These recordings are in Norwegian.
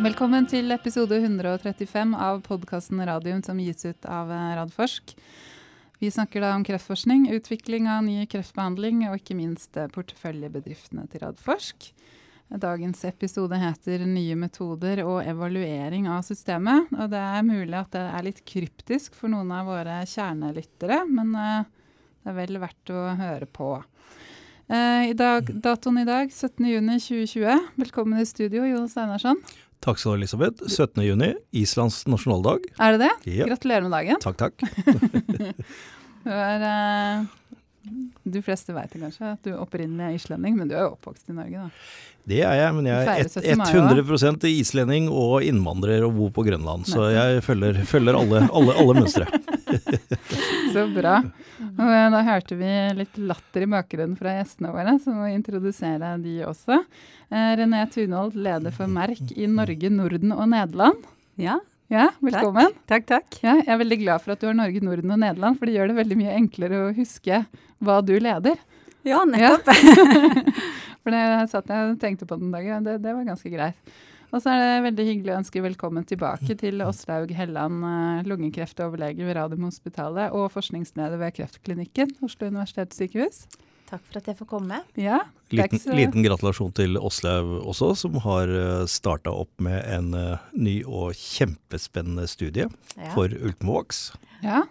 Velkommen til episode 135 av podkasten Radium som gis ut av eh, Radforsk. Vi snakker da om kreftforskning, utvikling av ny kreftbehandling og ikke minst eh, porteføljebedriftene til Radforsk. Dagens episode heter 'Nye metoder og evaluering av systemet'. Og det er mulig at det er litt kryptisk for noen av våre kjernelyttere, men eh, det er vel verdt å høre på. I dag, datoen i dag, 17.6.2020. Velkommen i studio, Jonas Einarsson. Takk skal du ha, Elisabeth. 17.6, Islands nasjonaldag. Er det det? Ja. Gratulerer med dagen. Takk, takk. du er uh, De fleste vet kanskje at du er islending, men du er jo oppvokst i Norge, da. Det er jeg, men jeg er et, 100% islending og innvandrer og bor på Grønland. Så jeg følger, følger alle, alle, alle mønstre. så bra. Og da hørte vi litt latter i bakgrunnen fra gjestene våre, så må vi introdusere de også. Eh, René Tunhold, leder for Merk i Norge, Norden og Nederland. Ja, ja, velkommen. Takk, takk. takk. Ja, jeg er veldig glad for at du har Norge, Norden og Nederland, for det gjør det veldig mye enklere å huske hva du leder. Ja, nettopp. Ja. For det satt jeg og tenkte på den dagen, det, det var ganske greit. Og så er det veldig hyggelig å ønske velkommen tilbake til Åslaug Helland, eh, lungekreftoverlege ved Radiumhospitalet og forskningsleder ved Kreftklinikken, Oslo universitetssykehus. Takk for at jeg får komme. Ja, liten, så... liten, gratulasjon til Åslaug også, som har eh, starta opp med en uh, ny og kjempespennende studie ja. for Ultimovax. Ja.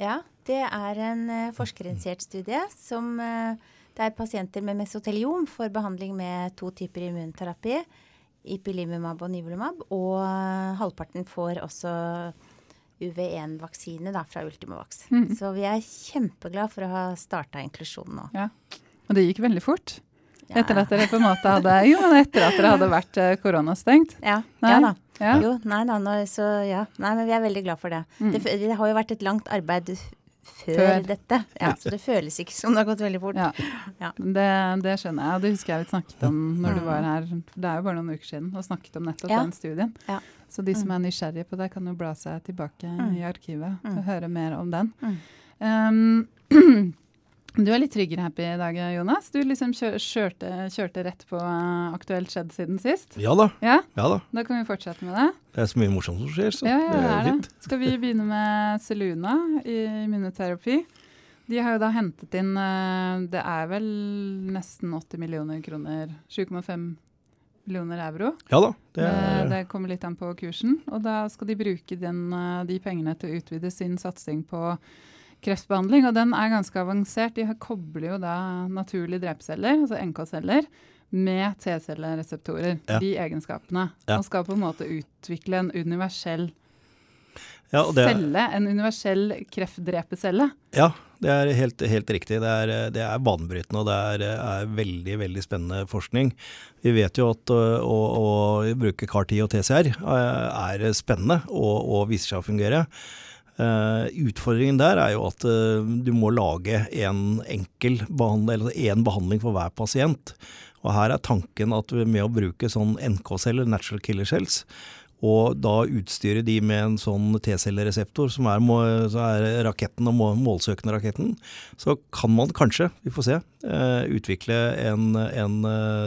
ja, det er en uh, forskerinitiert studie som det er pasienter med mesoteliom for behandling med to typer immunterapi. Ipilimumab og nivolumab. Og halvparten får også UV1-vaksine fra Ultimovax. Mm. Så vi er kjempeglade for å ha starta inklusjonen nå. Ja. Og det gikk veldig fort? Ja. Etter at dere på en måte hadde Jo, men etter at dere hadde vært eh, koronastengt? Ja. ja da. Ja. Jo, nei da, så ja. Nei, men vi er veldig glad for det. Mm. det. Det har jo vært et langt arbeid før, før. dette. Ja, så det føles ikke som det har gått veldig fort. Ja, ja. Det, det, skjønner jeg. Og det husker jeg vi snakket om når du mm. var her. Det er jo bare noen uker siden og snakket om nettopp den studien. Ja. Så de som mm. er nysgjerrige på det, kan jo bla seg tilbake mm. i arkivet og høre mer om den. Um, Du er litt tryggere happy i dag, Jonas. Du liksom kjørte, kjørte rett på uh, aktuelt skjedd siden sist. Ja da. Ja? ja? da. Da kan vi fortsette med det. Det er så mye morsomt som skjer, så ja, ja, det er, er fint. Skal vi begynne med Seluna i immunoterapi? De har jo da hentet inn uh, Det er vel nesten 80 millioner kroner. 7,5 millioner euro. Ja da. Det, er... det, kommer litt an på kursen. Og da skal de bruke den, de pengene til å utvide sin satsing på kreftbehandling, og den er ganske avansert. De kobler jo da naturlige drepceller, altså NK-celler, med T-cellereseptorer. Ja. De egenskapene. Ja. Og skal på en måte utvikle en universell ja, det, celle. En universell kreftdrepecelle. Ja, det er helt, helt riktig. Det er, det er, banebrytende, og det er, er, veldig veldig spennende forskning. Vi vet jo at å, å, å bruke CAR-10 og TCR er spennende og, og viser seg å fungere. Uh, utfordringen der er jo at uh, du må lage en enkel behandling, eller en behandling for hver pasient. Og her er tanken at med å bruke sånn NK-celler, natural killer cells, og da utstyre de med en sånn T-cellereseptor, som er, er, raketten og målsøkende raketten, så kan man kanskje, vi får se, uh, utvikle en, en,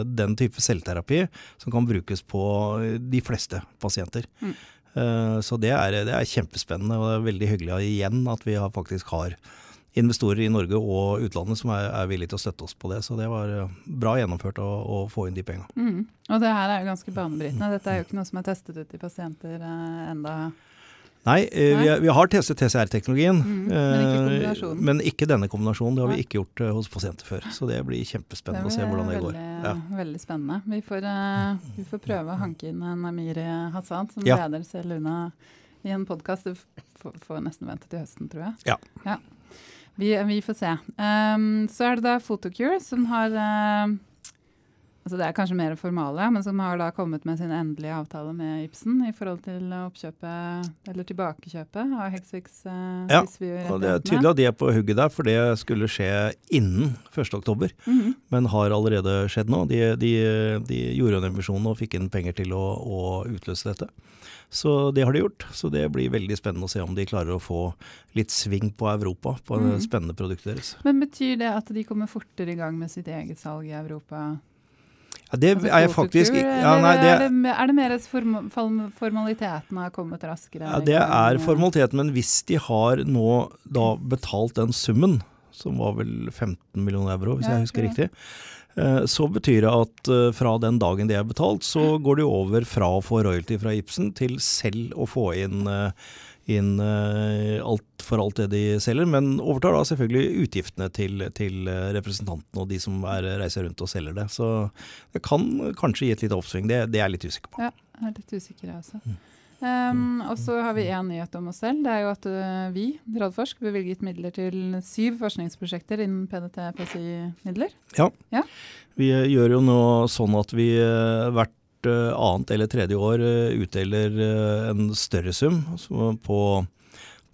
den type selvterapi som kan brukes på de fleste pasienter. Mm. Eh, så det er, det er, kjempespennende, og det er veldig hyggelig igjen at vi faktisk har investorer i Norge og utlandet som er, er, villige til å støtte oss på det. Så det var eh, bra gjennomført å, å få inn de pengene. Mm. Og det her er jo ganske banebrytende. Dette er jo ikke noe som er testet ut i pasienter eh, enda Nei, eh, vi, vi, har testet TCR-teknologien, mm, men, eh, men, ikke denne kombinasjonen. Det har vi ikke gjort uh, hos pasienter før. Så det blir kjempespennende det blir å se hvordan det veldig, går. Ja. Veldig spennende. Vi får, vi får, prøve å hanke inn en Amiri Hassan som ja. leder Seluna i en podkast. Du får nesten vente til høsten, tror jeg. Ja. ja. Vi, vi, får se. Um, så er det da Photocure som har uh, altså det er kanskje mer formale, men som har da kommet med sin endelige avtale med Ibsen i forhold til oppkjøpet, eller tilbakekjøpet av Hexvix. Uh, ja, og det er tydelig at de er på hugget der, for det skulle skje innen 1.10. Mm -hmm. Men har allerede skjedd nå. De, de, de gjorde en emisjon og fikk inn penger til å, å, utløse dette. Så det har de gjort. Så det blir veldig spennende å se om de klarer å få litt sving på Europa på mm. spennende produktet deres. Men betyr det at de kommer fortere i gang med sitt eget salg i Europa? Ja, det Altså er jeg faktisk ja, nei, det, er, det, er det mer at form, form- har kommet raskere? ja, det er formaliteten, men hvis de har nå da betalt den summen, som var vel 15 millioner euro, hvis Ja, jeg husker riktig, eh, så betyr det at eh, fra den dagen de er betalt, så går de over fra å få royalty fra Ibsen til selv å få inn, eh, inn eh, alt for alt det de selger, men overtar da selvfølgelig utgiftene til, til eh, representantene og de som er, reiser rundt og selger det. Så det kan kanskje gi et lite oppsving, det, det er jeg litt usikker på. Ja, jeg er litt usikker, jeg også. Mm. Um, og så har vi én nyhet om oss selv. Det er jo at uh, vi, Radforsk, bevilget midler til syv forskningsprosjekter innen PDT-PCI-midler. Ja, Vi eh, gjør jo nå sånn at vi uh, hvert eh, annet eller tredje år eh, utdeler eh, en større sum på,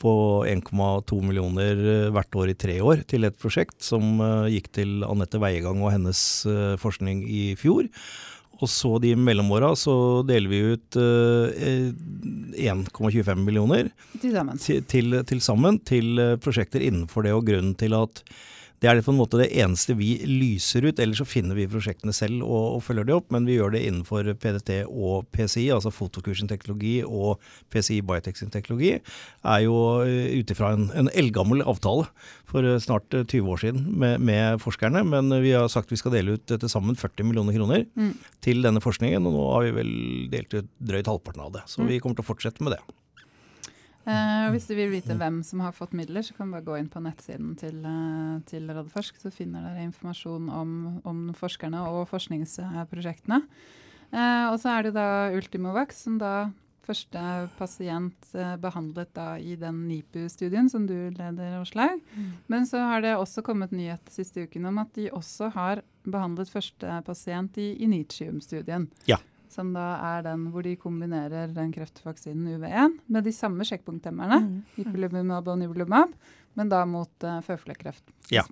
på 1,2 millioner hvert år i tre år til et prosjekt som gikk til Anette Veiegang og hennes forskning i fjor. Og så de mellomåra så deler vi ut eh, 1,25 millioner Til sammen. til, til, til sammen til prosjekter innenfor det, og grunnen til at det er på en måte det eneste vi lyser ut, ellers så finner vi prosjektene selv og, og følger de opp, men vi gjør det innenfor PDT og PCI, altså Fotokursen teknologi og PCI Biotech sin teknologi, er jo eh, ut ifra en, en eldgammel avtale for eh, snart eh, 20 år siden med, med forskerne, men vi har sagt vi skal dele ut eh, til sammen 40 millioner kroner Mm. til denne forskningen, og nå har vi vel delt ut drøyt halvparten av det. Så Mm. vi kommer til å fortsette med det. Eh, og hvis du vil vite hvem som har fått midler, så kan du bare gå inn på nettsiden til, uh, til Radforsk. Så finner dere informasjon om, om forskerne og forskningsprosjektene. Eh, og så er det da Ultimovax, som da første pasient eh, behandlet da i den NIPU-studien som du leder, Åslaug. Men så har det også kommet nyhet siste uken om at de også har behandlet første pasient i Initium-studien. Ja. Som da er den hvor de kombinerer den kreftvaksinen UV1 med de samme sjekkpunkthemmerne, Mm. ipilimumab og nivolumab, men da mot uh, føflekkreft. Ja.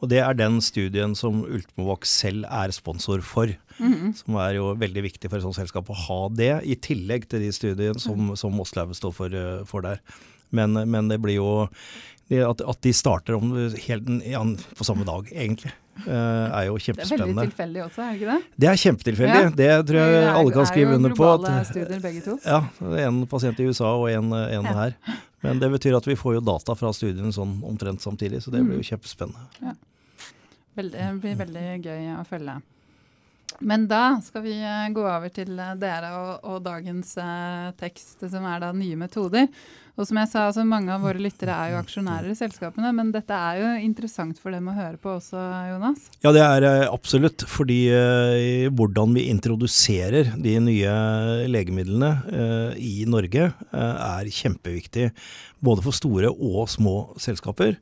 Og det er den studien som Ultimovac selv er sponsor for. Mhm. Som er jo veldig viktig for et sånt selskap å ha det, i tillegg til de studiene som, som Moslauget står for, eh, for der. Men, men det blir jo at, at de starter om helt ja, på samme dag, egentlig, eh, er jo kjempespennende. Det er veldig tilfeldig også, er det ikke det? Det er kjempetilfeldig. Ja. Det tror jeg Det er- alle kan skrive under på. Det er jo globale At, studier begge to. ja, en pasient i USA og en, en Ja. her. Men det betyr at vi får jo data fra studiene sånn omtrent samtidig, så det blir Mm. jo kjempespennende. Veldig, det blir veldig gøy å følge. Men da skal vi eh, gå over til eh, dere og, og dagens eh, tekst, som er da nye metoder. Og som jeg sa, altså mange av våre lyttere er jo aksjonærer i selskapene, men dette er jo interessant for dem å høre på også, Jonas. Ja, det er eh, absolutt. Fordi eh, hvordan vi introduserer de nye legemidlene eh, i Norge er kjempeviktig. Både for store og små selskaper.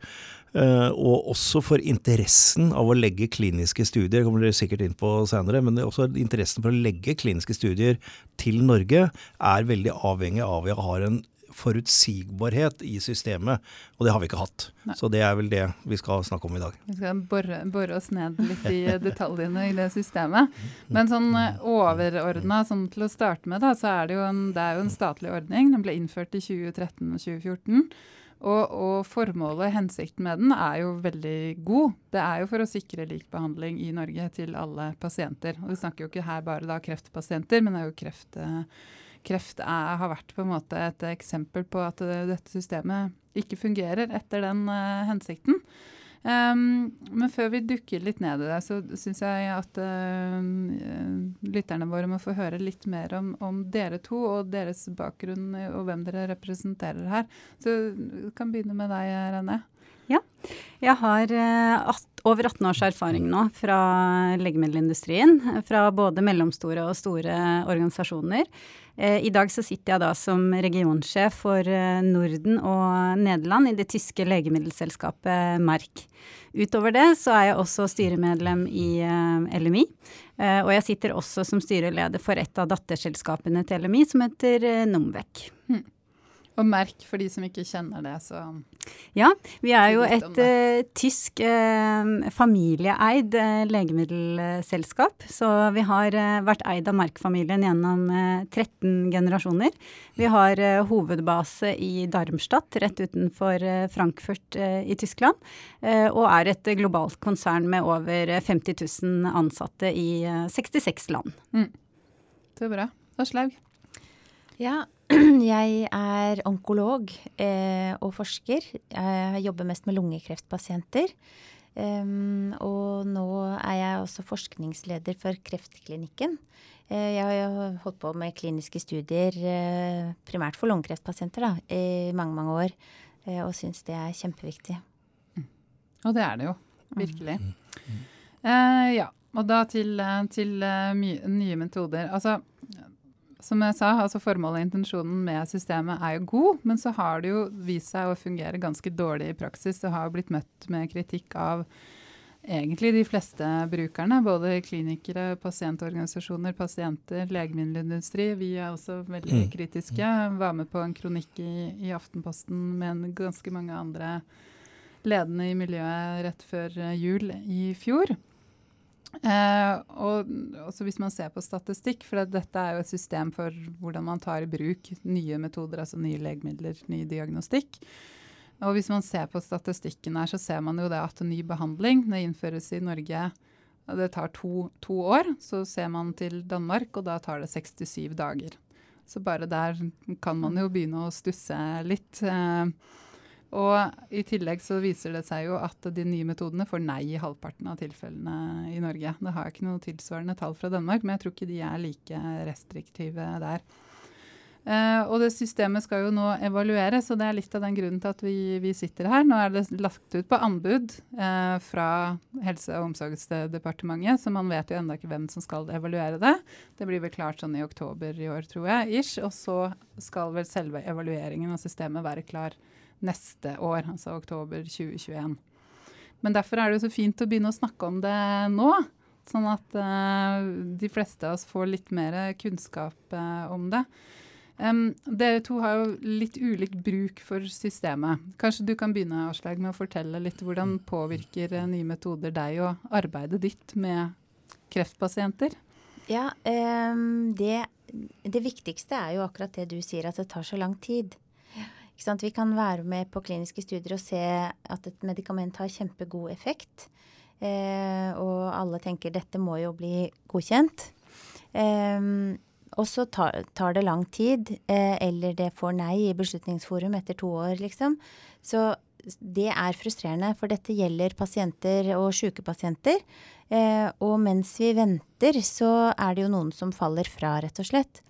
Eh, og også for interessen av å legge kliniske studier, det kommer dere sikkert inn på senere, men også interessen for å legge kliniske studier til Norge er veldig avhengig av at vi har en forutsigbarhet i systemet, og det har vi ikke hatt. Nei. Så det er vel det vi skal snakke om i dag. Vi skal bore, bore oss ned litt i detaljene i det systemet. Men sånn overordna, sånn til å starte med, da, så er det jo en, det er jo en statlig ordning. Den ble innført i 2013 og 2014. Og, og formålet, hensikten med den, er jo veldig god. Det er jo for å sikre lik behandling i Norge til alle pasienter. Og vi snakker jo ikke her bare da kreftpasienter, men det er jo kreft, eh, kreft er, har vært på en måte et eksempel på at eh, dette systemet ikke fungerer etter den eh, hensikten. Um, men før vi dukker litt ned i det, så syns jeg at uh, lytterne våre må få høre litt mer om, om dere to og deres bakgrunn og hvem dere representerer her. Så vi kan begynne med deg, René. Jeg har uh, over 18 års erfaring nå fra legemiddelindustrien. Fra både mellomstore og store organisasjoner. Eh, I dag så sitter jeg da som regionsjef for eh, Norden og Nederland i det tyske legemiddelselskapet Merck. Utover det så er jeg også styremedlem i eh, LMI. og jeg sitter også som styreleder for et av datterselskapene til LMI som heter Nomvek. Nomvec. Og merk for de som ikke kjenner det, så Ja, vi er jo et uh, tysk uh, familieeid uh, legemiddelselskap. Så vi har vært eid av Merck-familien gjennom 13 generasjoner. Vi har hovedbase i Darmstadt, rett utenfor Frankfurt i Tyskland. og er et globalt konsern med over 50 000 ansatte i 66 land. Mm. Det er bra. Aslaug? Ja, jeg er onkolog eh, og forsker. Jeg jobber mest med lungekreftpasienter. Um, og nå er jeg også forskningsleder for Kreftklinikken. Eh, jeg har holdt på med kliniske studier eh, primært for lungekreftpasienter da, i mange, mange år. Eh, og syns det er kjempeviktig. Mm. Og det er det jo. Virkelig. Mm. Uh, ja. Og da til, til uh, nye metoder. Altså, som jeg sa, altså formålet og intensjonen med systemet er jo god, men så har det jo vist seg å fungere ganske dårlig i praksis. Det har blitt møtt med kritikk av egentlig de fleste brukerne. Både klinikere, pasientorganisasjoner, pasienter, legemiddelindustri. Vi er også veldig mm. kritiske. Var med på en kronikk i, i Aftenposten med ganske mange andre ledende i miljøet rett før jul i fjor. Eh, og også hvis man ser på statistikk, for dette er jo et system for hvordan man tar i bruk nye metoder, altså nye legemidler, ny diagnostikk. Og hvis man ser på statistikken her, så ser man jo det at ny behandling det innføres i Norge det tar to, to år. Så ser man til Danmark, og da tar det 67 dager. Så bare der kan man jo begynne å stusse litt. Eh, og I tillegg så viser det seg jo at de nye metodene får nei i halvparten av tilfellene i Norge. Det har ikke noe tilsvarende tall fra Danmark, men jeg tror ikke de er like restriktive der. Uh, og det systemet skal jo nå evalueres, og det er litt av den grunnen til at vi, vi sitter her. Nå er det lagt ut på anbud uh, fra Helse- og omsorgsdepartementet, så man vet jo ennå ikke hvem som skal evaluere det. Det blir vel klart sånn i oktober i år, tror jeg. ish, Og så skal vel selve evalueringen av systemet være klar neste år, altså oktober 2021. Men derfor er det jo så fint å begynne å snakke om det nå. Sånn at uh, de fleste av oss får litt mer kunnskap uh, om det. Um, dere to har jo litt ulik bruk for systemet. Kanskje du kan begynne Aslag, med å fortelle litt hvordan påvirker uh, nye metoder deg og arbeidet ditt med kreftpasienter? Ja, um, det, det viktigste er jo akkurat det du sier, at det tar så lang tid. Vi kan være med på kliniske studier og se at et medikament har kjempegod effekt. Eh, og alle tenker dette må jo bli godkjent. Eh, og så tar, tar, det lang tid, eh, eller det får nei i Beslutningsforum etter to år, liksom. Så det er frustrerende, for dette gjelder pasienter og sjuke pasienter. Eh, og mens vi venter, så er det jo noen som faller fra, rett og slett.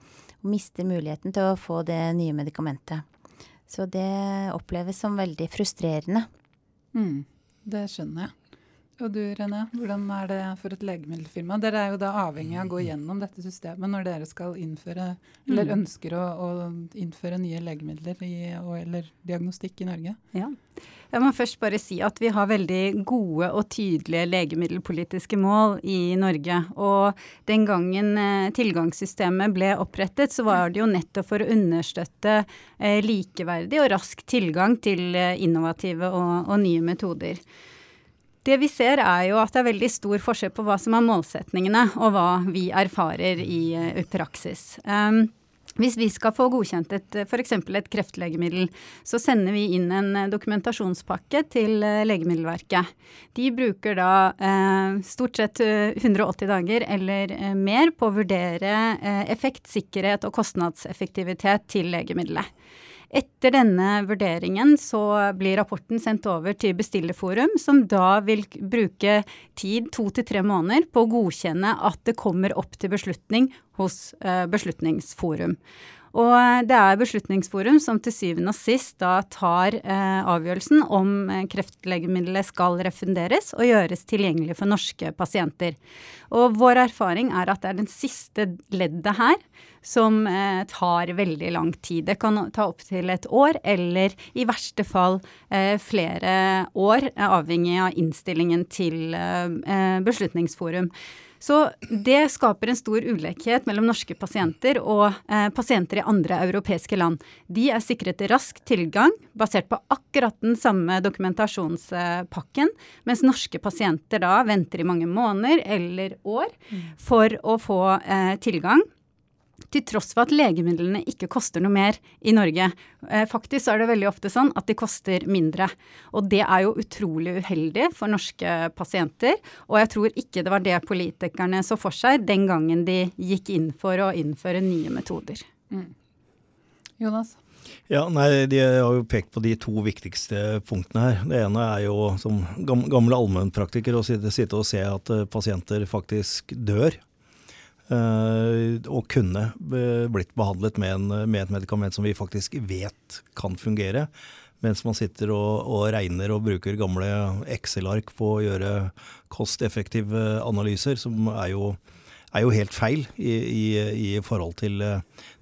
Og mister muligheten til å få det nye medikamentet. Så det oppleves som veldig frustrerende. Mm, det skjønner jeg. Og du René, hvordan er det for et legemiddelfirma? Dere er jo da avhengig av å gå gjennom dette systemet når dere skal innføre, eller mm. ønsker å, å innføre nye legemidler i, og, eller diagnostikk i Norge. Ja. Jeg må først bare si at vi har veldig gode og tydelige legemiddelpolitiske mål i Norge. Og den gangen eh, tilgangssystemet ble opprettet, så var det jo nettopp for å understøtte eh, likeverdig og rask tilgang til eh, innovative og, og nye metoder. Det vi ser er jo at det er veldig stor forskjell på hva som er målsetningene, og hva vi erfarer i uh, praksis. Um, hvis vi skal få godkjent et f.eks. et kreftlegemiddel, så sender vi inn en dokumentasjonspakke til Legemiddelverket. De bruker da eh, stort sett 180 dager eller eh, mer på å vurdere eh, effekt, sikkerhet og kostnadseffektivitet til legemiddelet. Etter denne vurderingen så blir rapporten sendt over til bestillerforum, som da vil bruke tid to til tre måneder på å godkjenne at det kommer opp til beslutning hos uh, Beslutningsforum. Og det er Beslutningsforum som til syvende og sist da tar eh, avgjørelsen om eh, kreftlegemiddelet skal refunderes og gjøres tilgjengelig for norske pasienter. Og vår erfaring er at det er den siste leddet her som eh, tar veldig lang tid. Det kan ta opptil et år, eller i verste fall eh, flere år, avhengig av innstillingen til eh, eh, Beslutningsforum. Så det skaper en stor ulikhet mellom norske pasienter og eh, pasienter i andre europeiske land. De er sikret rask tilgang basert på akkurat den samme dokumentasjonspakken, mens norske pasienter da venter i mange måneder eller år mm. for å få eh, tilgang til tross for at legemidlene ikke koster noe mer i Norge. Eh, faktisk er det veldig ofte sånn at de koster mindre. Og det er jo utrolig uheldig for norske pasienter. Og jeg tror ikke det var det politikerne så for seg den gangen de gikk inn for å innføre nye metoder. Mm. Jonas? Ja, nei, De har jo pekt på de to viktigste punktene her. Det ene er jo som gamle allmennpraktiker å sitte, og se at eh, pasienter faktisk dør og kunne blitt behandlet med, en, med, et medikament som vi faktisk vet kan fungere. Mens man sitter og, og regner og bruker gamle Excel-ark på å gjøre kosteffektive analyser, som er jo, er jo helt feil i, i, i forhold til,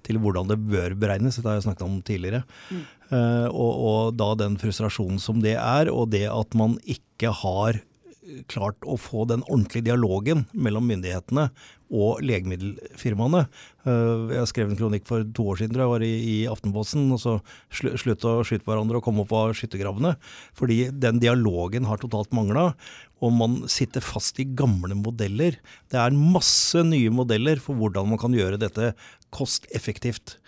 til, hvordan det bør beregnes. Dette har jeg snakket om tidligere. Mm. Uh, og, og da den frustrasjonen som det er, og det at man ikke har klart å få den ordentlige dialogen mellom myndighetene og legemiddelfirmaene. Eh, jeg skrev en kronikk for to år siden, da jeg var i, i Aftenposten, og så slutt å skyte hverandre og komme opp av skyttergravene. Fordi den dialogen har totalt mangla. Og man sitter fast i gamle modeller. Det er masse nye modeller for hvordan man kan gjøre dette kosteffektivt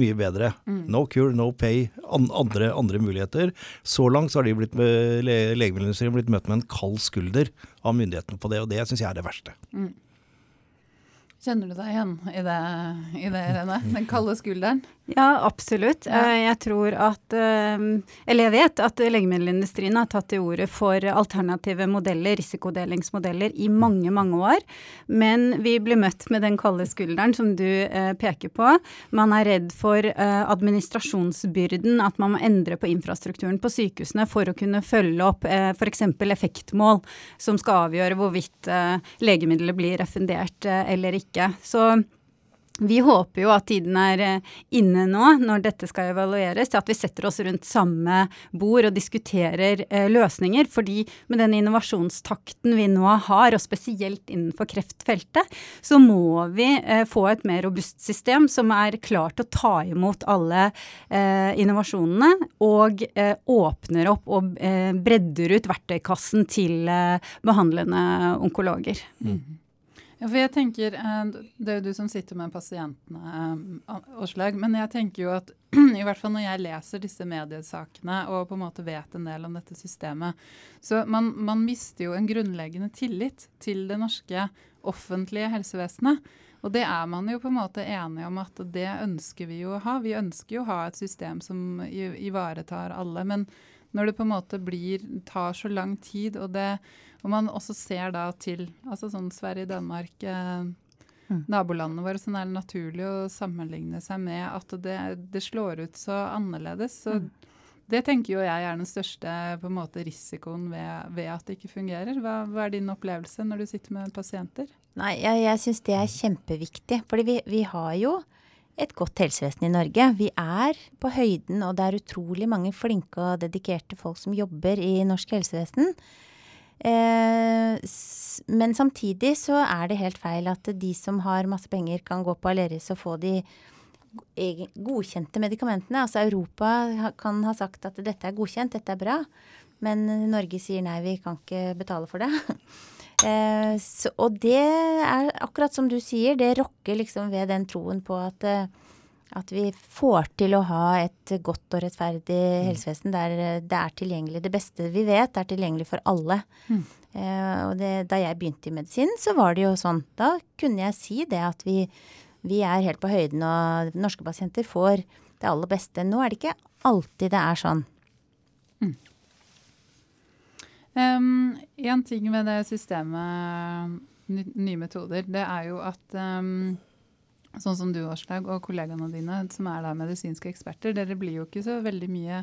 mye bedre. Mm. No cure, no pay, andre, andre, muligheter. Så langt så har de blitt med, legemiddelindustrien blitt møtt med en kald skulder av myndighetene på det, og det syns jeg er det verste. Mm. Kjenner du deg igjen i det, i det Irene? Den kalde skulderen? Ja, absolutt. Eh, jeg tror at eh, Eller jeg vet at legemiddelindustrien har tatt til orde for alternative modeller, risikodelingsmodeller, i mange, mange år. Men vi blir møtt med den kalde skulderen som du eh, peker på. Man er redd for administrasjonsbyrden, at man må endre på infrastrukturen på sykehusene for å kunne følge opp f.eks. effektmål som skal avgjøre hvorvidt legemiddelet blir refundert eller ikke ikke. Så vi håper jo at tiden er eh, inne nå, når dette skal evalueres, til at vi setter oss rundt samme bord og diskuterer eh, løsninger. Fordi med den innovasjonstakten vi nå har, og spesielt innenfor kreftfeltet, så må vi eh, få et mer robust system som er klart å ta imot alle eh, innovasjonene, og eh, åpner opp og eh, bredder ut verktøykassen til behandlende onkologer. Mm. Ja, for jeg tenker, eh, Det er jo du som sitter med pasientene, Åslaug. Eh, men jeg tenker jo at i hvert fall når jeg leser disse mediesakene og på en måte vet en del om dette systemet, så man, man mister jo en grunnleggende tillit til det norske offentlige helsevesenet. Og det er man jo på en måte enig om at det ønsker vi jo å ha. Vi ønsker jo å ha et system som ivaretar alle. Men når det på en måte blir, tar så lang tid, og det og man også ser da til altså sånn Sverige, Danmark, eh, mm. nabolandene våre, sånn er det naturlig å sammenligne seg med at det, det slår ut så annerledes. Så mm. det tenker jo jeg er den største måte, risikoen ved, ved at det ikke fungerer. Hva, hva, er din opplevelse når du sitter med pasienter? Nei, Jeg, jeg syns det er kjempeviktig. fordi vi, vi har jo et godt helsevesen i Norge. Vi er på høyden, og det er utrolig mange flinke og dedikerte folk som jobber i norsk helsevesen. Eh, men samtidig så er det helt feil at de som har masse penger, kan gå på Aleris og få de godkjente medikamentene. Altså Europa kan ha sagt at dette er godkjent, dette er bra. Men Norge sier nei, vi kan ikke betale for det. eh, så, og det er akkurat som du sier, det rokker liksom ved den troen på at eh, at vi får til å ha et godt og rettferdig mm. helsevesen der det er tilgjengelig. Det beste vi vet, er tilgjengelig for alle. Mm. Eh, og det, da jeg begynte i medisin, så var det jo sånn. Da kunne jeg si det at vi, vi er helt på høyden, og norske pasienter får det aller beste. Nå er det ikke alltid det er sånn. Mm. Um, en ting med det systemet, nye metoder, det er jo at um, sånn som du, Åslaug, og kollegaene dine, som er da medisinske eksperter, dere blir jo ikke så veldig mye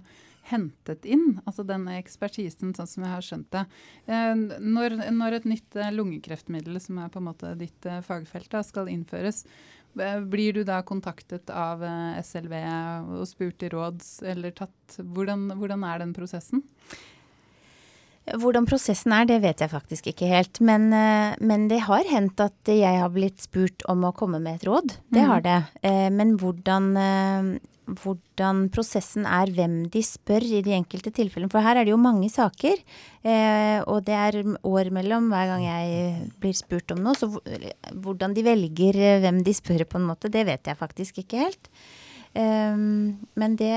hentet inn, altså den ekspertisen, sånn som jeg har skjønt det. Eh, når, når, et nytt eh, lungekreftmiddel, som er på en måte ditt eh, fagfelt, da, skal innføres, blir du da kontaktet av SLV og spurt i råds, eller tatt hvordan, hvordan er den prosessen? Hvordan prosessen er, det vet jeg faktisk ikke helt. Men, eh, men, det har hendt at jeg har blitt spurt om å komme med et råd. Det har det. Eh, men hvordan, eh, hvordan prosessen er, hvem de spør i de enkelte tilfellene. For her er det jo mange saker, og det er år mellom hver gang jeg blir spurt om noe. Så hvordan de velger hvem de spør på en måte, det vet jeg faktisk ikke helt. Men det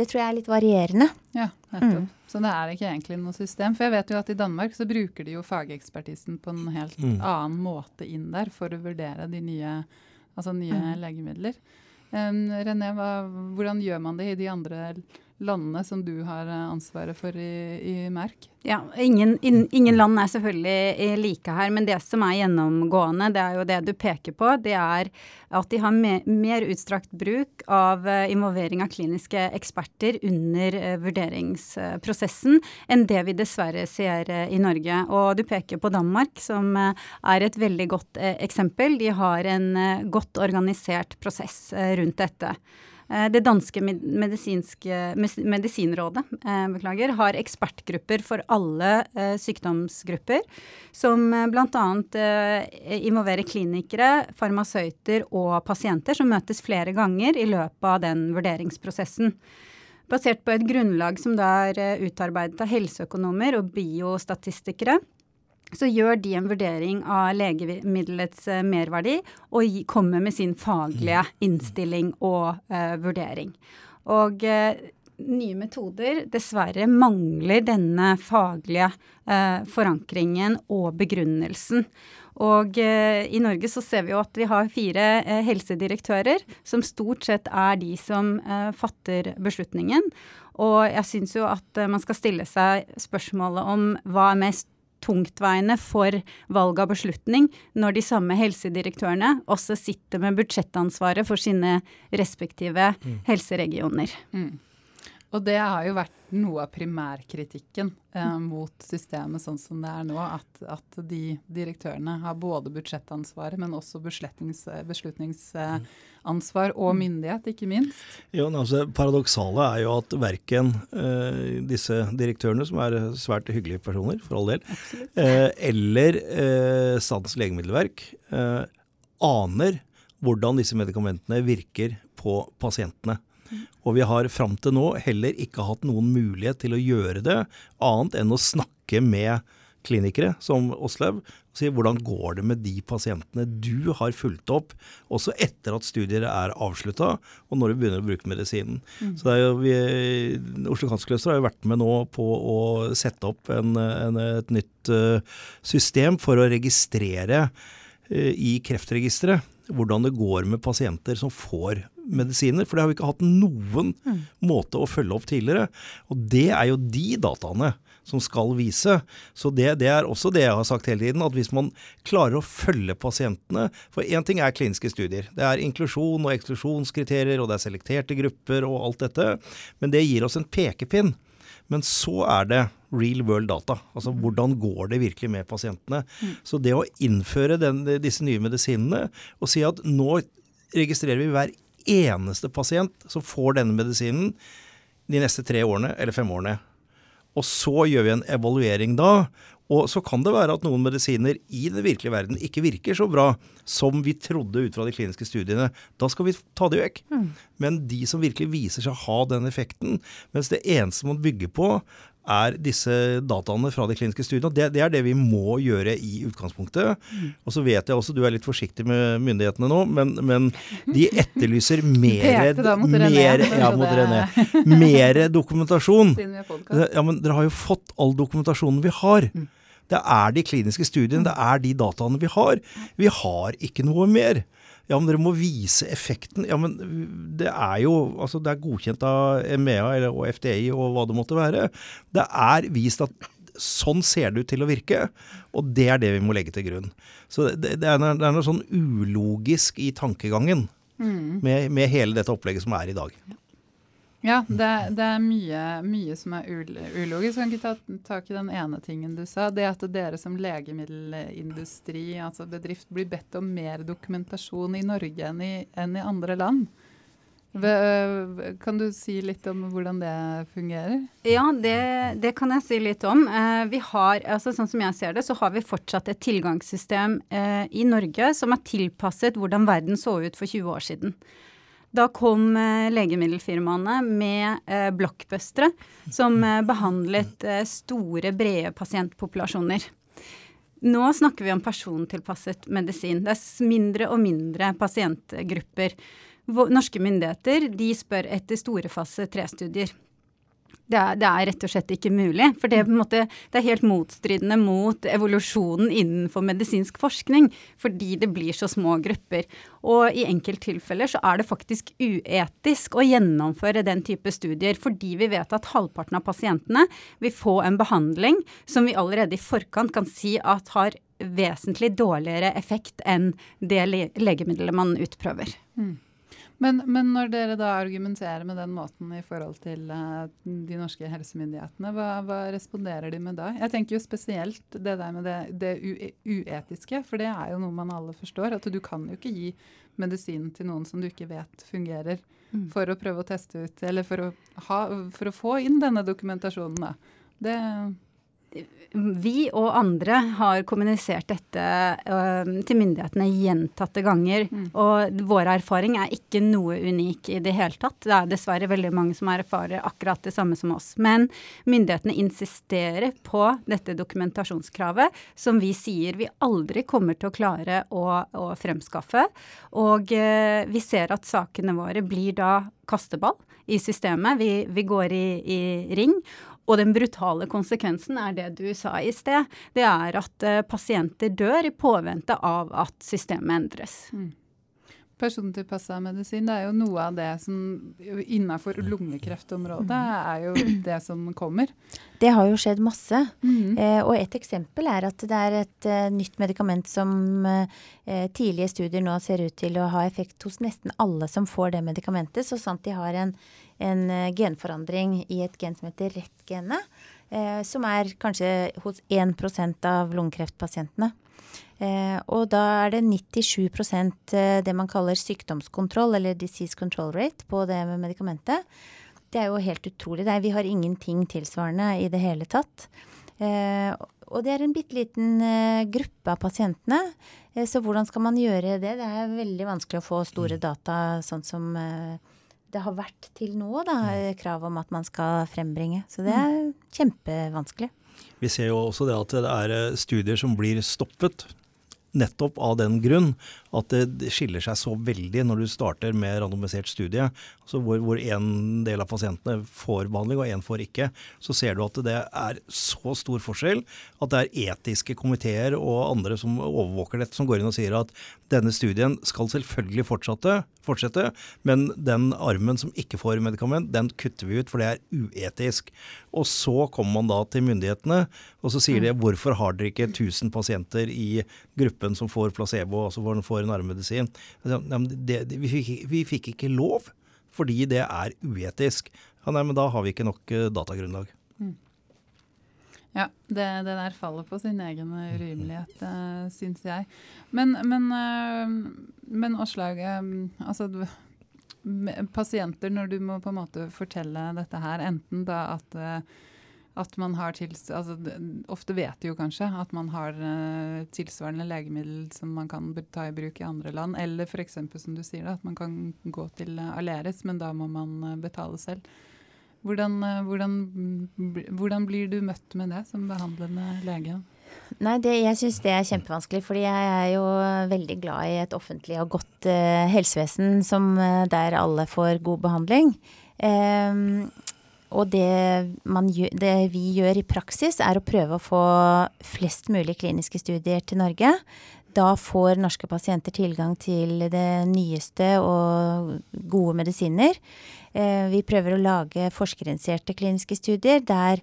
det tror jeg er litt varierende. Ja, nettopp. Mm. Så det er ikke egentlig noe system. For jeg vet jo at i Danmark så bruker de jo fagekspertisen på en helt mm. annen måte inn der for å vurdere de nye, altså nye mm. legemidler. Um, René, hva, hvordan gjør man det i de andre landene som du har eh, ansvaret for i, i Merk? Ja, ingen, in, ingen, land er selvfølgelig eh, like her, men det som er gjennomgående, det er jo det du peker på, det er at de har me, mer utstrakt bruk av uh, involvering av kliniske eksperter under vurderingsprosessen enn det vi dessverre ser i Norge. Og du peker på Danmark, som er et veldig godt eksempel. De har en godt organisert prosess rundt dette. Eh, det danske medisinrådet eh, beklager, har ekspertgrupper for alle eh, sykdomsgrupper, som bl.a. involverer klinikere, farmasøyter og pasienter, som møtes flere ganger i løpet av den vurderingsprosessen. Basert på et grunnlag som da er utarbeidet av helseøkonomer og biostatistikere så gjør de en vurdering av legemiddelets uh, merverdi og kommer med sin faglige mm. innstilling og uh, vurdering. Og uh, nye metoder dessverre mangler denne faglige forankringen og begrunnelsen. Og i Norge så ser vi jo at vi har fire helsedirektører, som stort sett er de som fatter beslutningen. Og jeg syns jo at man skal stille seg spørsmålet om hva er mest tungtveiende for valg av beslutning, når de samme helsedirektørene også sitter med budsjettansvaret for sine respektive mm. helseregioner. Mm. Og det har jo vært noe av primærkritikken eh, mot systemet sånn som det er nå. At, at de direktørene har både budsjettansvaret, men også beslutningsansvar og myndighet, ikke minst. Jo, altså, Paradoksale er jo at verken eh, disse direktørene, som er svært hyggelige personer, for all del, eh, eller eh, Statens legemiddelverk eh, aner hvordan disse medikamentene virker på pasientene. Og vi har fram til nå heller ikke hatt noen mulighet til å gjøre det, annet enn å snakke med klinikere som Åslaug og si hvordan går det med de pasientene du har fulgt opp, også etter at studier er avslutta, og når du begynner å bruke medisinen. Mm. Så det er jo vi, Oslo Cancer Cluster har jo vært med nå på å sette opp en, en, et nytt uh, system for å registrere uh, i Kreftregisteret hvordan det går med pasienter som får medisiner. For det har vi ikke hatt noen mm. måte å følge opp tidligere. Og det er jo de dataene som skal vise. Så det, det, er også det jeg har sagt hele tiden, at hvis man klarer å følge pasientene For én ting er kliniske studier. Det er inklusjon og eksklusjonskriterier, og det er selekterte grupper og alt dette. Men det gir oss en pekepinn. Men så er det real world data. Altså hvordan går det virkelig med pasientene. Mm. Så det å innføre den, disse nye medisinene og si at nå registrerer vi hver eneste pasient som får denne medisinen de neste tre årene eller fem årene. Og så gjør vi en evaluering da. Og så kan det være at noen medisiner i den virkelige verden ikke virker så bra som vi trodde ut fra de kliniske studiene. Da skal vi ta det vekk. Mm. Men de som virkelig viser seg å ha den effekten, mens det eneste man bygger på, er disse dataene fra de kliniske studiene. Det, det er det vi må gjøre i utgangspunktet. Mm. Og så vet jeg også, du er litt forsiktig med myndighetene nå, men, men de etterlyser mer, mer, ja, mer dokumentasjon. Ja, men dere har jo fått all dokumentasjonen vi har. Mm. Det er de kliniske studiene, det er de dataene vi har. Vi har ikke noe mer. Ja, men dere må vise effekten. Ja, men det er jo altså det er godkjent av EMEA eller, og FDI og hva det måtte være. Det er vist at sånn ser det ut til å virke, og det er det vi må legge til grunn. Så det, det, er, det er, noe sånn ulogisk i tankegangen mm. med, med, hele dette opplegget som er i dag. Ja, det, det er mye, mye, som er ulogisk. Kan ikke ta tak i den ene tingen du sa. Det at dere som legemiddelindustri, altså bedrift, blir bedt om mer dokumentasjon i Norge enn i, enn i andre land. Kan du si litt om hvordan det fungerer? Ja, det, det kan jeg si litt om. Eh, vi har, altså Sånn som jeg ser det, så har vi fortsatt et tilgangssystem eh, i Norge som er tilpasset hvordan verden så ut for 20 år siden. Da kom eh, legemiddelfirmaene med eh, blockbustere som eh, behandlet store, brede pasientpopulasjoner. Nå snakker vi om persontilpasset medisin. Det er mindre og mindre pasientgrupper. Norske myndigheter spør etter store fase 3-studier. Det er, det er, rett og slett ikke mulig. For det måte, det er, helt motstridende mot evolusjonen innenfor medisinsk forskning. Fordi det blir så små grupper. Og i enkelttilfeller så er det faktisk uetisk å gjennomføre den type studier. Fordi vi vet at halvparten av pasientene vil få en behandling som vi allerede i forkant kan si at har vesentlig dårligere effekt enn det legemiddelet man utprøver. Mm. Men, men, når dere da argumenterer med den måten i forhold til uh, de norske helsemyndighetene, hva, hva, responderer de med da? Jeg tenker jo spesielt det der med det, det uetiske, for det er jo noe man alle forstår. At du kan jo ikke gi medisin til noen som du ikke vet fungerer, mm. for å prøve å teste ut, eller for å, ha, for å få inn denne dokumentasjonen. da. Det vi og andre har kommunisert dette til myndighetene gjentatte ganger. Mm. Og vår erfaring er ikke noe unik i det hele tatt. Det er dessverre veldig mange som erfarer akkurat det samme som oss. Men myndighetene insisterer på dette dokumentasjonskravet, som vi sier vi aldri kommer til å klare å, å fremskaffe. Og uh, vi ser at sakene våre blir da kasteball i systemet. Vi, vi går i, i ring. Og den brutale konsekvensen er det du sa i sted. Det er at uh, pasienter dør i påvente av at systemet endres. Mm. Persontilpassa medisin det er jo noe av det som innenfor lungekreftområdet er jo det som kommer. Det har jo skjedd masse. Mm. Eh, og et eksempel er at det er et uh, nytt medikament som uh, tidlige studier nå ser ut til å ha effekt hos nesten alle som får det medikamentet, så sant de har en en eh, genforandring i et gen som heter RET-genet, eh, som er kanskje hos 1 av lungekreftpasientene. Eh, og da er det 97 eh, det man kaller sykdomskontroll, eller disease control rate, på det med medikamentet. Det er jo helt utrolig. Er, vi har ingenting tilsvarende i det hele tatt. Eh, og det er en bitte liten gruppe av pasientene. så hvordan skal man gjøre det? Det er veldig vanskelig å få store mm. data sånn som det har vært til nå, da, mm. krav om at man skal frembringe. Så det er mm. kjempevanskelig. Vi ser jo også det at det er eh, studier som blir stoppet nettopp av den grunn at det skiller seg så veldig når du starter med randomisert studie, altså hvor, hvor en del av pasientene får behandling og en får ikke. Så ser du at det er så stor forskjell at det er etiske komiteer og andre som overvåker dette, som går inn og sier at denne studien skal selvfølgelig fortsette, fortsette, men den armen som ikke får medikament, den kutter vi ut, for det er uetisk. Og så kommer man da til myndighetene, og så sier de mm. hvorfor har dere ikke 1000 pasienter i gruppen som får placebo, altså hvor får får en Vi, vi fikk ikke lov fordi det er uetisk. Ja, nei, men da har vi ikke nok eh, datagrunnlag. Ja, det, det, der faller på sin egen urimelighet, uh, eh, syns jeg. Men, men, uh, men Åslaug, uh, altså pasienter, når du må på en måte fortelle dette her, enten da at uh, at man har tils, altså, Ofte vet de jo kanskje at man har uh, tilsvarende legemiddel som man kan ta i bruk i andre land. Eller f.eks. som du sier, da, at man kan gå til uh, Aleris, men da må man uh, betale selv. Hvordan, hvordan, hvordan, blir du møtt med det som behandlende lege? Nei, det, jeg syns det er kjempevanskelig, fordi jeg er jo veldig glad i et offentlig og godt helsevesen som, der alle får god behandling. Um, og det, gjør, det, vi gjør i praksis, er å prøve å få flest mulig kliniske studier til Norge. Da får norske pasienter tilgang til det nyeste og gode medisiner. Eh, vi prøver å lage forskerinitierte kliniske studier der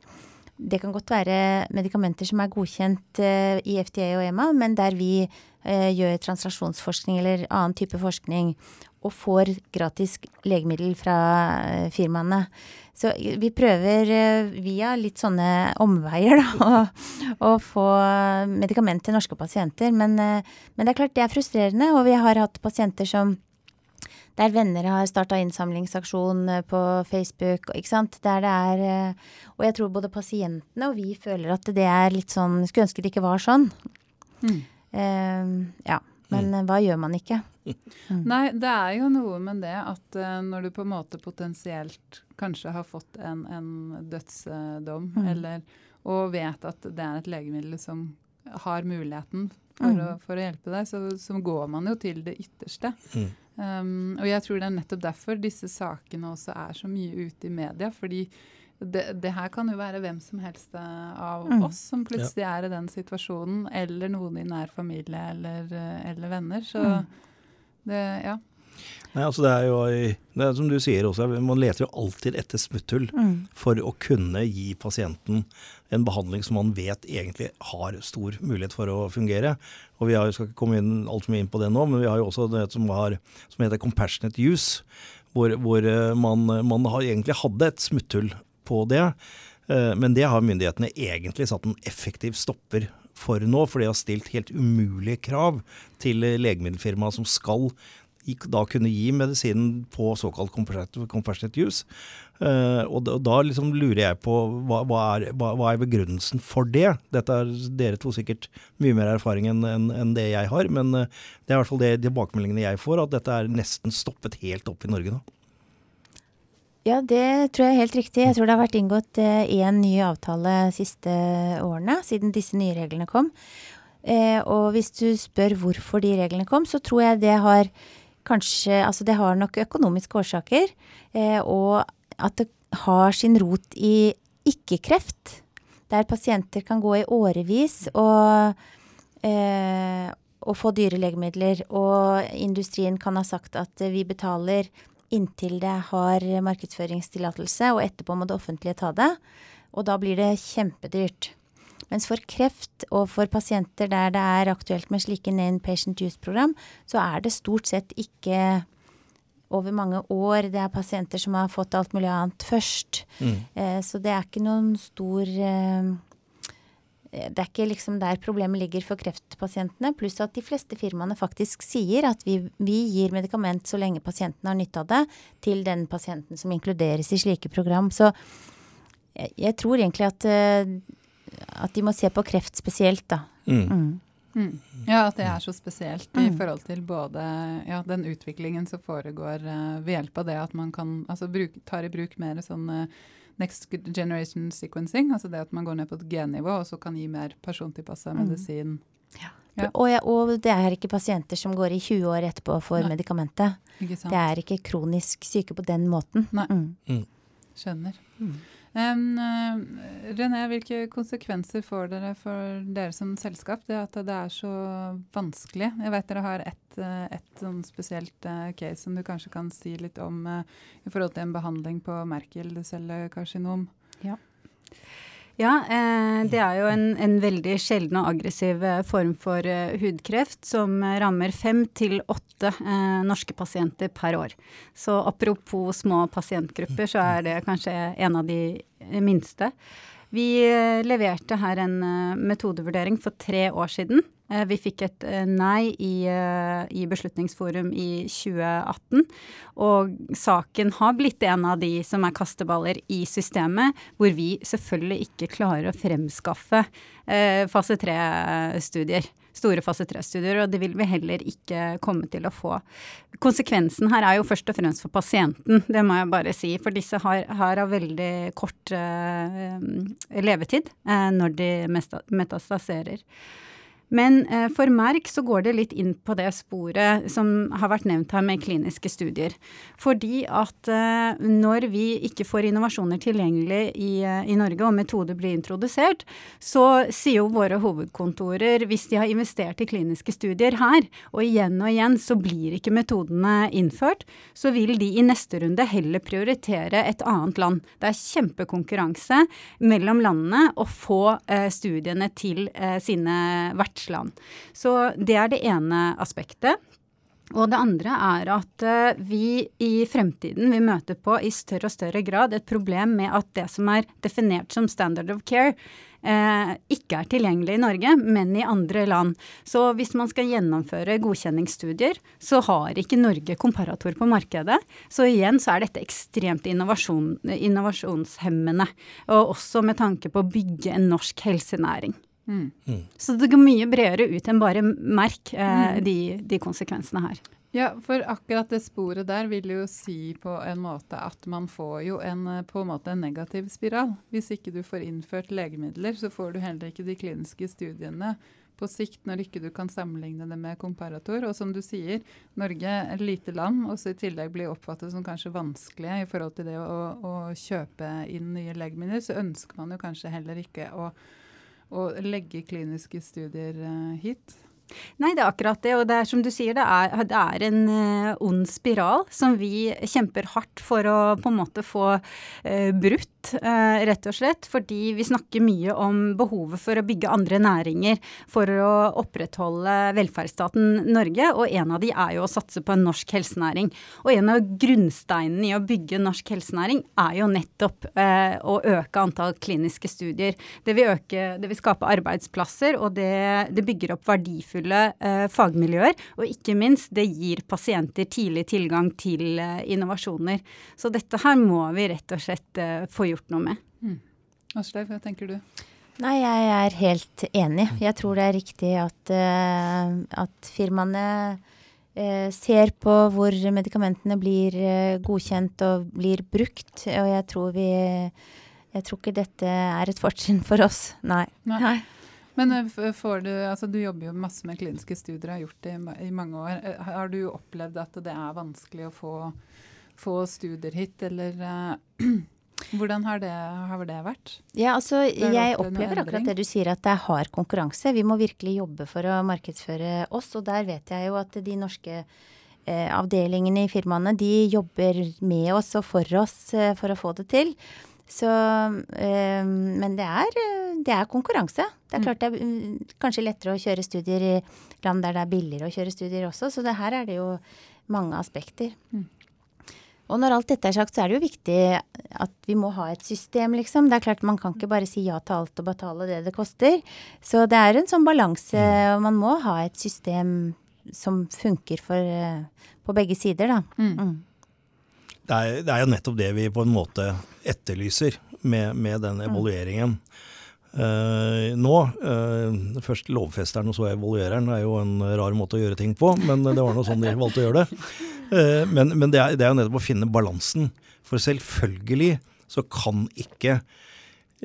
det kan godt være medikamenter som er godkjent eh, i FDA og EMA, men der vi eh, gjør translasjonsforskning eller annen type forskning og får gratis legemiddel fra firmaene. Så vi prøver eh, via litt sånne omveier da, å, få medikament til norske pasienter. Men, eh, men, det er klart det er frustrerende, og vi har hatt pasienter som der venner har starta innsamlingsaksjon eh, på Facebook, ikke sant. Der det er Og jeg tror både pasientene og vi føler at det er litt sånn Skulle ønske det ikke var sånn. Mm. Uh, ja. Men mm. hva gjør man ikke? Mm. Nei, det er jo noe med det at uh, når du på en måte potensielt kanskje har fått en, en dødsdom, mm. eller, og vet at det er et legemiddel som har muligheten for, mm. å, for å, hjelpe deg, så, så, går man jo til det ytterste. Mm. Um, og jeg tror det er nettopp derfor disse sakene også er så mye ute i media. fordi det, det her kan jo være hvem som helst eh, av mm. oss som plutselig ja. er i den situasjonen, eller noen i nær familie eller, eh, eller venner. Så mm. Det, ja. Nei, altså det er jo det er som du sier også, Man leter jo alltid etter smutthull mm. for å kunne gi pasienten en behandling som man vet egentlig har stor mulighet for å fungere. Og Vi har, skal ikke komme inn altfor mye inn på det nå, men vi har jo også det som, har, som heter compassionate use. Hvor, hvor eh, man, man har egentlig hadde et smutthull på det. Eh, men det har myndighetene egentlig satt en effektiv stopper for nå, for de har stilt helt umulige krav til legemiddelfirmaet som skal da kunne gi medisinen på såkalt compassionate use. Uh, og, da, liksom lurer jeg på hva, hva, er, hva, er, begrunnelsen for det? Dette er dere to sikkert mye mer erfaring enn en, det jeg har, men uh, det er i hvert fall det tilbakemeldingene jeg får, at dette er nesten stoppet helt opp i Norge nå. Ja, det tror jeg er helt riktig. Jeg tror det har vært inngått én uh, ny avtale siste årene, siden disse nye reglene kom. og hvis du spør hvorfor de reglene kom, så tror jeg det har kanskje Altså det har nok økonomiske årsaker, eh, og at det har sin rot i ikke-kreft. Der pasienter kan gå i årevis og, eh, og få dyre legemidler. Og industrien kan ha sagt at vi betaler inntil det har markedsføringstillatelse, og etterpå må det offentlige ta det. Og da blir det kjempedyrt. Mens for kreft og for pasienter der det er aktuelt med slike Name Patient Use-program, så er det stort sett ikke over mange år. Det er pasienter som har fått alt mulig annet først. Mm. Eh, så det er ikke noen stor eh, Det er ikke liksom der problemet ligger for kreftpasientene. Pluss at de fleste firmaene faktisk sier at vi, vi gir medikament så lenge pasienten har nytte av det, til den pasienten som inkluderes i slike program. Så jeg, jeg tror egentlig at eh, at de må se på kreft spesielt, da. Mm. Mm. mm. Ja, at det er så spesielt i mm. forhold til både ja, den utviklingen som foregår uh, ved hjelp av det at man kan altså bruk, tar i bruk mer sånn uh, next generation sequencing, altså det at man går ned på et gennivå og så kan gi mer persontilpassa mm. medisin. Ja. Ja. Og, og, det er ikke pasienter som går i 20 år etterpå for Nei. medikamentet. Det er ikke kronisk syke på den måten. Nei. Mm. Skjønner. Mm. Um, René, hvilke konsekvenser får dere for dere som selskap, det at det er så vanskelig? Jeg vet dere har ett et sånn spesielt uh, case som du kanskje kan si litt om uh, i forhold til en behandling på Merkel-cellekarsinom. Ja. Ja, eh, det er jo en, en, veldig sjelden og aggressiv eh, form for eh, hudkreft som rammer fem til åtte norske pasienter per år. Så apropos små pasientgrupper, så er det kanskje en av de minste. Vi leverte her en metodevurdering for tre år siden. Eh, vi fikk et eh, nei i, eh, i, Beslutningsforum i 2018. Og saken har blitt en av de som er kasteballer i systemet, hvor vi selvfølgelig ikke klarer å fremskaffe fase tre-studier. Store fase tre-studier, og det vil vi heller ikke komme til å få. Konsekvensen her er jo først og fremst for pasienten, det må jeg bare si. For disse har, har veldig kort levetid når de metastaserer. Men eh, for Merck så går det litt inn på det sporet som har vært nevnt her med kliniske studier. Fordi at eh, når vi ikke får innovasjoner tilgjengelig i, eh, i, Norge, og metoder blir introdusert, så sier jo våre hovedkontorer hvis de har investert i kliniske studier her, og igjen og igjen så blir ikke metodene innført, så vil de i neste runde heller prioritere et annet land. Det er kjempekonkurranse mellom landene å få studiene til sine vertsland vertsland. Så det er det ene aspektet. Og det andre er at uh, vi i fremtiden vil møte på i større og større grad et problem med at det som er definert som standard of care, eh, ikke er tilgjengelig i Norge, men i andre land. Så hvis man skal gjennomføre godkjenningsstudier, så har ikke Norge komparator på markedet. Så igjen så er dette ekstremt innovasjon, innovasjonshemmende. Og også med tanke på å bygge en norsk helsenæring. Mm. Mm. Så det går mye bredere ut enn bare merk eh, mm. de, de konsekvensene her. Ja, for akkurat det sporet der vil jo si på en måte at man får jo en, eh, på en måte en negativ spiral. Hvis ikke du får innført legemidler, så får du heller ikke de kliniske studiene på sikt når ikke du kan sammenligne det med komparator. Og som du sier, Norge er et lite land, og så i tillegg blir oppfattet som kanskje vanskelig i forhold til det å, å kjøpe inn nye legemidler, så ønsker man jo kanskje heller ikke å, å legge kliniske studier uh, hit. Nei, det er akkurat det. Og det er som du sier, det er, det er en uh, ond spiral som vi kjemper hardt for å på en måte få uh, brutt, uh, rett og slett. Fordi vi snakker mye om behovet for å bygge andre næringer for å opprettholde velferdsstaten Norge. Og en av de er jo å satse på en norsk helsenæring. Og en av grunnsteinene i å bygge norsk helsenæring er jo nettopp å øke antall kliniske studier. Det vil, øke, det vil skape arbeidsplasser, og det, det bygger opp verdifulle verdifulle eh, fagmiljøer. Og ikke minst, det gir pasienter tidlig tilgang til eh, innovasjoner. Så dette her må vi rett og slett eh, få gjort noe med. Mm. Aslaug, hva tenker du? Nei, jeg er helt enig. Jeg tror det er riktig at, uh, at firmaene uh, ser på hvor medikamentene blir uh, godkjent og blir brukt. Og jeg tror vi Jeg tror ikke dette er et fortrinn for oss. Nei. Nei. Men eh, får du, altså du jobber jo masse med kliniske studier, har gjort det i, i, mange år. Eh, har du opplevd at det er vanskelig å få, få studier hit, eller uh, hvordan har det, har det, vært? Ja, altså Jeg opplever akkurat det du sier, at det er hard konkurranse. Vi må virkelig jobbe for å markedsføre oss, og der vet jeg jo at de norske eh, avdelingene i firmaene de jobber med oss og for oss eh, for å få det til. Så, øh, men det er, det er, konkurranse. Det er mm. klart det er mm, kanskje lettere å kjøre studier i land der det er billigere å kjøre studier også, så det her er det jo mange aspekter. Mm. Og når alt dette er sagt, så er det jo viktig at vi må ha et system, liksom. Det er klart man kan ikke bare si ja til alt og betale det det koster. Så det er en sånn balanse, mm. og man må ha et system som funker for, eh, på begge sider, da. Mm. Mm. Det er, det er, jo nettopp det vi på en måte etterlyser med, med den evalueringen. Uh, nå, uh, først lovfesteren og så evaluereren er jo en rar måte å gjøre ting på, men det var nå sånn de valgte å gjøre det. Uh, men, men det, er, det er jo nettopp å finne balansen. For selvfølgelig så kan ikke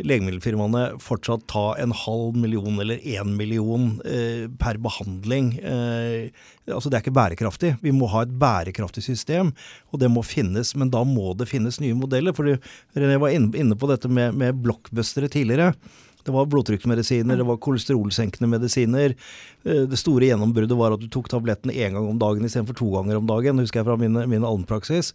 legemiddelfirmaene fortsatt ta en halv million eller én million eh, per behandling. Eh, altså Det er ikke bærekraftig. Vi må ha et bærekraftig system, og det må finnes. Men da må det finnes nye modeller. For René var inne på dette med, med blockbustere tidligere. Det var blodtrykksmedisiner, det var kolesterolsenkende medisiner. Eh, det store gjennombruddet var at du tok tabletten én gang om dagen istedenfor to ganger om dagen, husker jeg fra min, min allmennpraksis.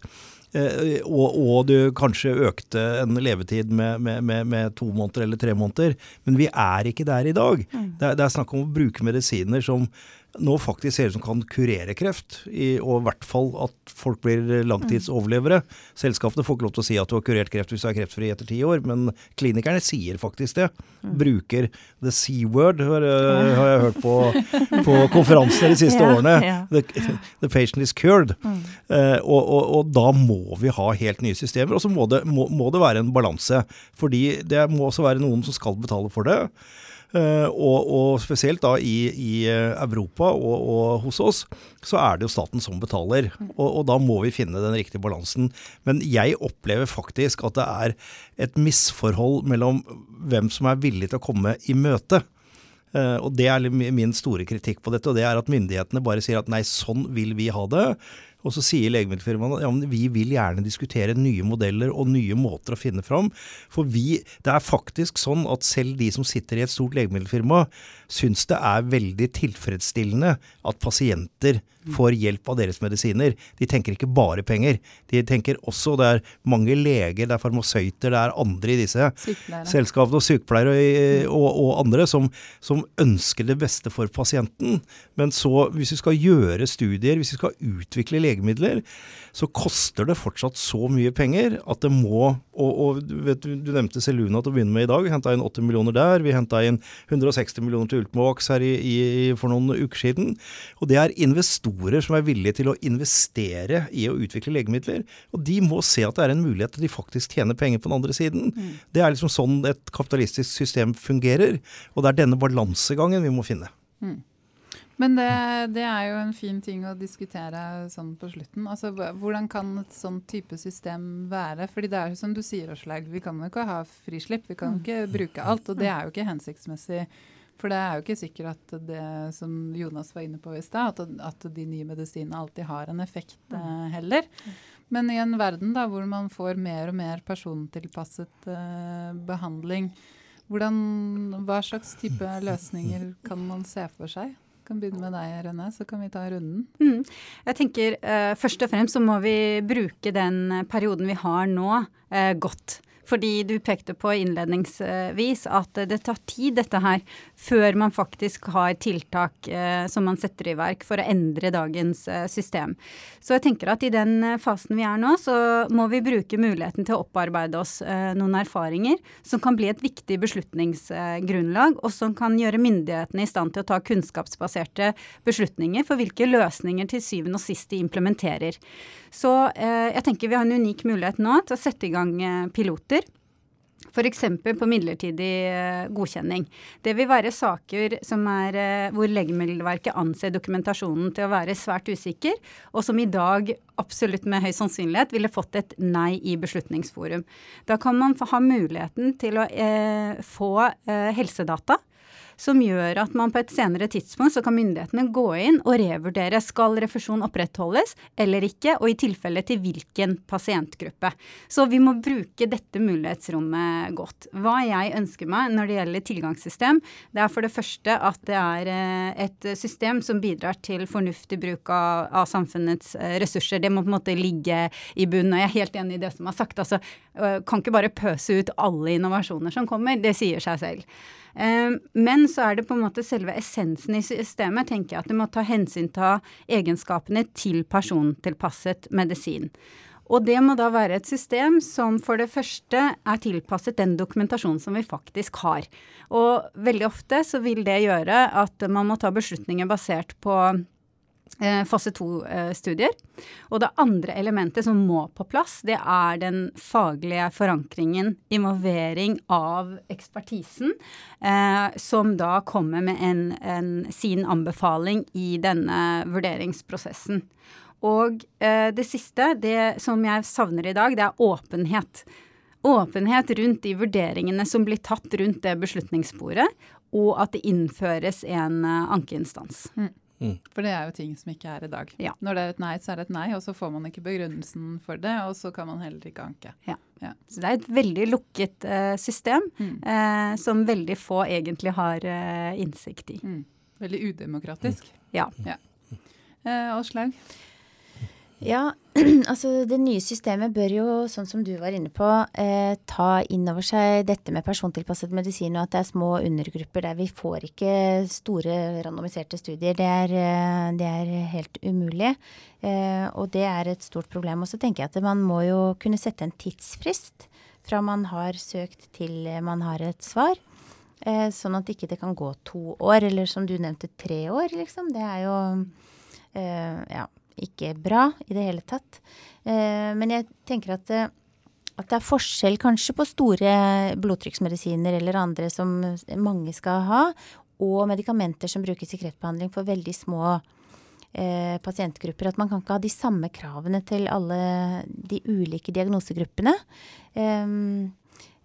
Eh, og, og, du kanskje økte en levetid med, med, med, med, to måneder eller tre måneder. Men vi er ikke der i dag. Det, er, det er snakk om å bruke medisiner som nå faktisk ser ut som kan kurere kreft, i, og i hvert fall at folk blir langtidsoverlevere. Selskapene får ikke lov til å si at du har kurert kreft hvis du er kreftfri etter ti år, men klinikerne sier faktisk det. Bruker the C-word, har, har, jeg hørt på, på konferanser de siste årene. The, the, patient is cured. Mm. Uh, og, og, og, da må vi ha helt nye systemer. Og så må det, må, må det være en balanse. Fordi det må også være noen som skal betale for det. Eh, og, og, spesielt da i, i eh, Europa og, og, hos oss, så er det jo staten som betaler. Og, og, da må vi finne den riktige balansen. Men jeg opplever faktisk at det er et misforhold mellom hvem som er villig til å komme i møte. Uh, og Det er min store kritikk på dette, og det er at myndighetene bare sier at nei, sånn vil vi ha det. Og så sier legemiddelfirmaene ja, men vi vil gjerne diskutere nye modeller og nye måter å finne fram. For vi, det er faktisk sånn at selv de som sitter i et stort legemiddelfirma, syns det er veldig tilfredsstillende at pasienter får hjelp av deres medisiner. De tenker ikke bare penger. De tenker også Det er mange leger, det er farmasøyter, det er andre i disse selskapene, og sykepleiere og, og, og andre, som, som, ønsker det beste for pasienten. Men så, hvis vi skal gjøre studier, hvis vi skal utvikle legemidler, så koster det fortsatt så mye penger at det må Og, og du, vet, du nevnte Seluna til å begynne med i dag. Vi henta inn 80 millioner der. Vi henta inn 160 millioner til Ultimovax her i, i, for noen uker siden. Og det er investorer som er villige til å investere i å utvikle legemidler. Og de må se at det er en mulighet til de faktisk tjener penger på den andre siden. Mm. Det er liksom sånn et kapitalistisk system fungerer. Og det er denne balansegangen vi må finne. Mm. Men det, det, er jo en fin ting å diskutere sånn på slutten. Altså, Hvordan kan et sånn type system være? Fordi det er jo som du sier, Åslaug, vi kan jo ikke ha frislipp. Vi kan jo ikke bruke alt. Og det er jo ikke hensiktsmessig. For det er jo ikke sikkert at det som Jonas var inne på i stad, at, at, de nye medisinene alltid har en effekt eh, heller. Men i en verden da, hvor man får mer og mer persontilpasset eh, behandling, hvordan, hva slags type løsninger kan man se for seg? Kan begynne med deg, Rønne, så kan vi ta runden. Mm. Jeg tenker uh, Først og fremst så må vi bruke den perioden vi har nå, uh, godt. Fordi du pekte på innledningsvis at det tar tid, dette her, før man faktisk har tiltak eh, som man setter i verk for å endre dagens eh, system. Så jeg tenker at i den eh, fasen vi er nå, så må vi bruke muligheten til å opparbeide oss noen erfaringer som kan bli et viktig beslutningsgrunnlag, og som kan gjøre myndighetene i stand til å ta kunnskapsbaserte beslutninger for hvilke løsninger til syvende og sist de implementerer. Så eh, jeg tenker vi har en unik mulighet nå til å sette i gang eh, piloter. F.eks. på midlertidig eh, godkjenning. Det vil være saker er, hvor Legemiddelverket anser dokumentasjonen til å være svært usikker, og som i dag absolutt med høy sannsynlighet ville fått et nei i Beslutningsforum. Da kan man ha muligheten til å eh, få eh, helsedata som gjør at man på et senere tidspunkt så kan myndighetene gå inn og revurdere skal refusjon opprettholdes eller ikke, og i tilfelle til hvilken pasientgruppe. Så vi må bruke dette mulighetsrommet godt. Hva jeg ønsker meg når det gjelder tilgangssystem, det er for det første at det er eh, et system som bidrar til fornuftig bruk av, av samfunnets eh, ressurser. Det må på en måte ligge i bunnen. Og jeg er helt enig i det som er sagt. Altså, kan ikke bare pøse ut alle innovasjoner som kommer. Det sier seg selv. Ehm, men så er det på en måte selve essensen i systemet, tenker jeg at det må ta hensyn til egenskapene til persontilpasset medisin. Og det må da være et system som for det første er tilpasset den dokumentasjonen som vi faktisk har. Og veldig ofte så vil det gjøre at man må ta beslutninger basert på fase to-studier. Eh, og det andre elementet som må på plass, det er den faglige forankringen, involvering av ekspertisen, eh, som da kommer med en, en, sin anbefaling i denne vurderingsprosessen. Og eh, det siste, det som jeg savner i dag, det er åpenhet. Åpenhet rundt de vurderingene som blir tatt rundt det beslutningssporet, og at det innføres en uh, ankeinstans. Mm. Mm. For det er jo ting som ikke er i dag. Ja. Når det er et nei, så er det et nei, og så får man ikke begrunnelsen for det, og så kan man heller ikke anke. Ja. Ja. Så det er et veldig lukket uh, system mm. uh, som veldig få egentlig har uh, innsikt i. Mm. Veldig udemokratisk. Ja. ja. Åslaug? Ja, altså det nye systemet bør jo, sånn som du var inne på, eh, ta inn over seg dette med persontilpasset medisin, og at det er små undergrupper der vi får ikke store randomiserte studier. Det er, eh, det er helt umulig. Eh, og det er et stort problem. Og så tenker jeg at man må jo kunne sette en tidsfrist fra man har søkt til man har et svar. Eh, sånn at ikke det kan gå to år, eller som du nevnte, tre år, liksom. Det er jo eh, ja ikke bra i det hele tatt. Eh, men jeg tenker at, eh, at det er forskjell kanskje på store blodtrykksmedisiner eller andre som mange skal ha, og medikamenter som brukes i kreftbehandling for veldig små eh, pasientgrupper. At man kan ikke ha de samme kravene til alle de ulike diagnosegruppene. Um,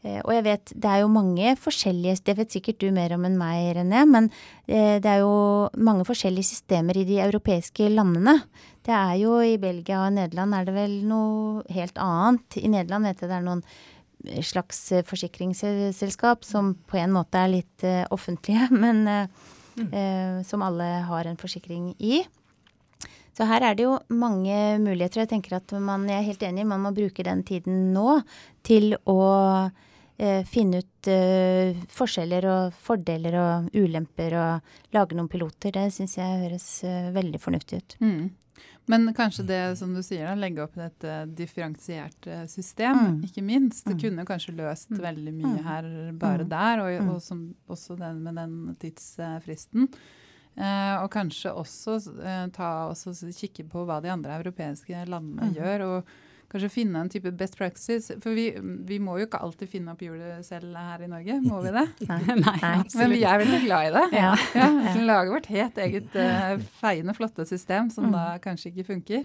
Eh, og jeg vet det er jo mange forskjellige Det vet sikkert du mer om enn meg, René. Men eh, det er jo mange forskjellige systemer i de europeiske landene. Det er jo i Belgia og Nederland er det vel noe helt annet. I Nederland vet jeg det er noen slags forsikringsselskap som på en måte er litt uh, offentlige, men uh, mm. uh, som alle har en forsikring i. Så her er det jo mange muligheter. Jeg tenker at man, jeg er helt enig, man må bruke den tiden nå til å eh, finne ut eh, forskjeller og fordeler og ulemper og lage noen piloter. Det syns jeg høres eh, veldig fornuftig ut. Mm. Men kanskje det som du sier, da, legge opp et uh, differensiert uh, system, Mm. ikke minst. Det Mm. kunne kanskje løst Mm. veldig mye Mm. her bare der, og, og som, også den med den tidsfristen. Eh, og kanskje også eh, ta også kikke på hva de andre europeiske landene Mm. gjør, og kanskje finne en type best practice. For vi, vi må jo ikke alltid finne opp hjulet selv her i Norge, må vi det? Nei. Nei. Men vi er veldig glad i det. Ja. Ja, vi lager lage vårt helt eget uh, feiende, flotte system som Mm. da kanskje ikke funker.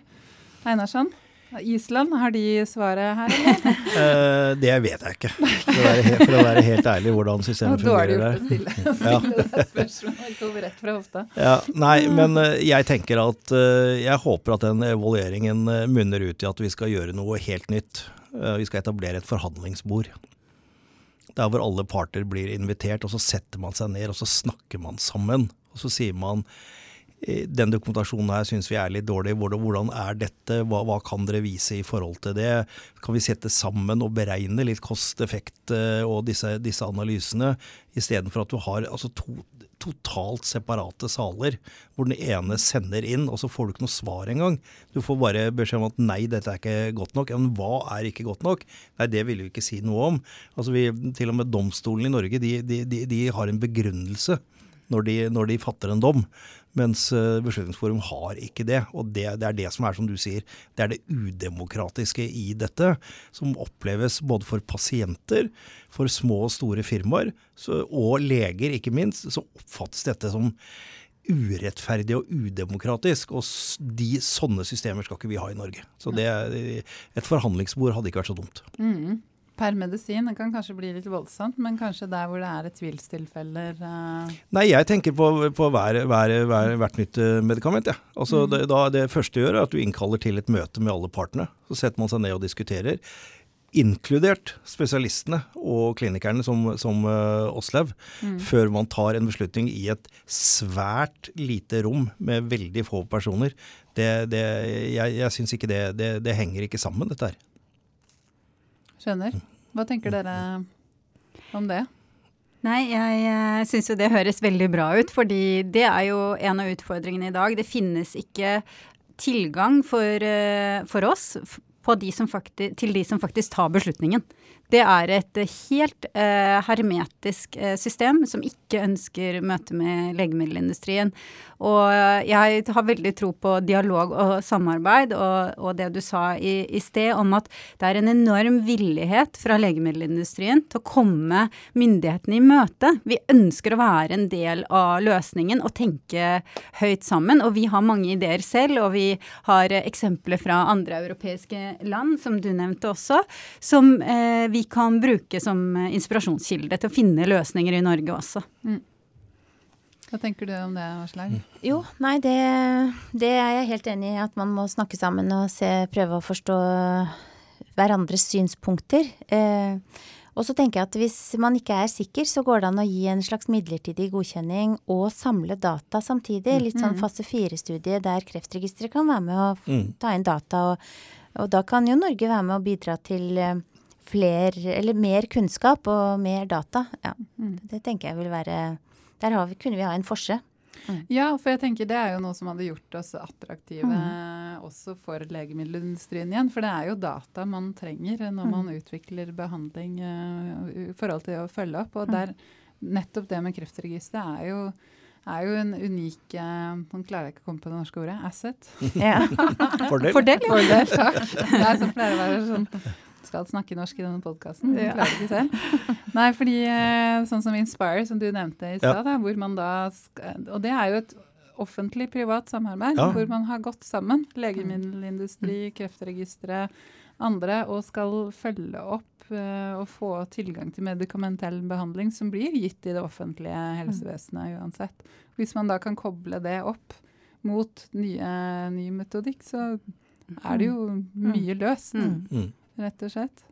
Einarsson, Island, har de svaret her, eller? Eh, det vet jeg ikke, for å være, helt, for å være helt ærlig, hvordan systemet dårlig fungerer gjort der. å stille, å Ja. stille det spørsmålet. Kom rett fra hofta. Ja, nei, men eh, jeg tenker at eh, jeg håper at den evalueringen munner ut i at vi skal gjøre noe helt nytt. Vi skal etablere et forhandlingsbord. Der hvor alle parter blir invitert, og så setter man seg ned og så snakker man sammen. Og så sier man den dokumentasjonen her syns vi er litt dårlig. Hvordan, er dette? Hva, hva kan dere vise i forhold til det? Kan vi sette sammen og beregne litt kost-effekt eh, og disse, disse analysene, istedenfor at du har altså, to totalt separate saler, hvor den ene sender inn, og så får du ikke noe svar engang. Du får bare beskjed om at nei, dette er ikke godt nok. Men hva er ikke godt nok? Nei, det vil vi ikke si noe om. Altså vi, Til og med domstolen i Norge de, de, de, de har en begrunnelse når de, når de fatter en dom. Mens eh, Beslutningsforum har ikke det. Og det, det er det som er, som du sier, det er det udemokratiske i dette. Som oppleves både for pasienter, for små og store firmaer, så, og leger ikke minst. Så oppfattes dette som urettferdig og udemokratisk. Og de, sånne systemer skal ikke vi ha i Norge. Så det, et forhandlingsbord hadde ikke vært så dumt. Mm. Per medisin, det kan kanskje bli litt voldsomt, men kanskje der hvor det er et tvilstilfeller uh... Nei, jeg tenker på, på hver, hver, hver, hvert nytt eh, medikament. Ja. Altså, Mm. det, da, det første gjør, er at du innkaller til et møte med alle partene. Så setter man seg ned og diskuterer. Inkludert spesialistene og klinikerne som, som uh, mm. før man tar en beslutning i et svært lite rom med veldig få personer. Det, det, jeg jeg syns ikke det, det, det henger ikke sammen, dette her. Skjønner. Hva tenker dere om det? Nei, jeg uh, syns jo det høres veldig bra ut, fordi det er jo en av utfordringene i dag. Det finnes ikke tilgang for, eh, for oss de som fakti- til de som faktisk tar beslutningen. Det er et eh, helt eh, hermetisk eh, system som ikke ønsker møte med legemiddelindustrien. Og eh, jeg har veldig tro på dialog og samarbeid, og, og det du sa i, i sted om at det er en enorm villighet fra legemiddelindustrien til å komme myndighetene i møte. Vi ønsker å være en del av løsningen og tenke høyt sammen. Og vi har mange ideer selv, og vi har eh, eksempler fra andre europeiske land, som du nevnte også, som eh, vi kan bruke som eh, inspirasjonskilde til å finne løsninger i Norge også. Hva tenker du om det, Aslaug? Jo, nei, det, det er jeg helt enig i. At man må snakke sammen og se, prøve å forstå hverandres synspunkter. Eh, og så tenker jeg at hvis man ikke er sikker, så går det an å gi en slags midlertidig godkjenning og samle data samtidig. Litt sånn fase fire-studie der Kreftregisteret kan være med og Mm. ta inn data. Og, og da kan jo Norge være med og bidra til eh, fler, eller mer kunnskap og mer data. Ja, Mm. det tenker jeg vil være Der har vi, kunne vi ha en forse. Ja, for jeg tenker det er jo noe som hadde gjort oss attraktive Mm. også for legemiddelindustrien igjen. For det er jo data man trenger når Mm. man utvikler behandling i i forhold til å følge opp. Mm. Og der, nettopp det med kreftregisteret er jo er jo en unik eh, Nå klarer ikke å komme på det norske ordet. Asset. Ja. Fordel. Fordel, ja. Fordel, takk. Det er som pleier å være sånn skal snakke norsk i denne podkasten. Ja. Klarer ikke selv. Nei, fordi eh, sånn som Inspire, som du nevnte i stad, ja. hvor man da Og det er jo et offentlig-privat samarbeid Ja. hvor man har gått sammen, legemiddelindustri, Kreftregisteret, andre, og skal følge opp uh, og få tilgang til medikamentell behandling som blir gitt i det offentlige helsevesenet uansett. Hvis man da kan koble det opp mot nye, ny metodikk, så er det jo mye løst, Mm. Rett og slett.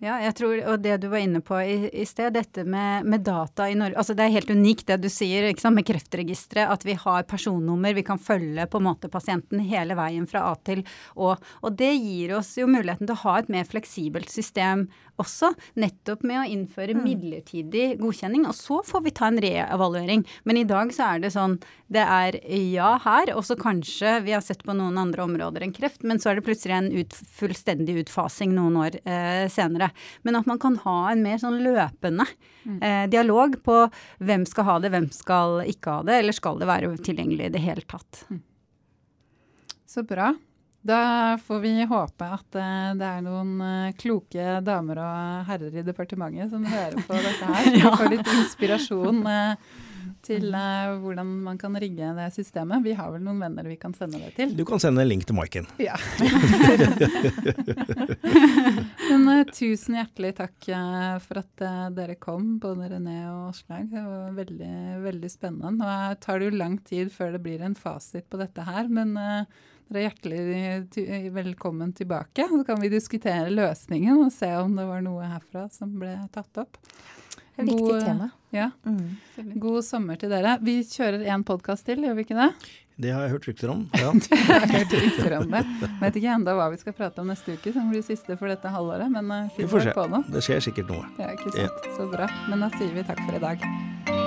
Ja, jeg tror, og det du var inne på i, i sted, dette med, med, data i Norge altså Det er helt unikt det du sier med Kreftregisteret, at vi har personnummer, vi kan følge på en måte pasienten hele veien fra A til Å. Og det gir oss jo muligheten til å ha et mer fleksibelt system også, nettopp med å innføre mm. midlertidig godkjenning. Og så får vi ta en reevaluering. Men i dag så er det sånn det er ja her, og så kanskje vi har sett på noen andre områder enn kreft, men så er det plutselig en ut, fullstendig utfasing noen år eh, senere. Men at man kan ha en mer sånn løpende mm. eh, dialog på hvem skal ha det, hvem skal ikke ha det, eller skal det være tilgjengelig i det hele tatt. Mm. Så bra. Da får vi håpe at uh, det er noen uh, kloke damer og herrer i departementet som hører på dette her. Så vi får litt inspirasjon uh, til hvordan man kan rigge det systemet. Vi har vel noen venner vi kan sende det til. Du kan sende en link til Maiken. Ja. Men tusen hjertelig takk for at dere kom, både René og Aslaug. Det var veldig, veldig spennende. Nå tar det jo lang tid før det blir en fasit på dette her, men dere er hjertelig velkommen tilbake. Så kan vi diskutere løsningen og se om det var noe herfra som ble tatt opp. God, viktig tema. Ja. Mm. God sommer til dere. Vi kjører én podkast til, gjør vi ikke det? Det har jeg hørt rykter om. Ja. hørt rykter om det. Vet ikke ennå hva vi skal prate om neste uke, som blir siste for dette halvåret. Men uh, vi får se. Det skjer sikkert noe. Ja, ikke sant. Ja. Så bra. Men da sier vi takk for i dag.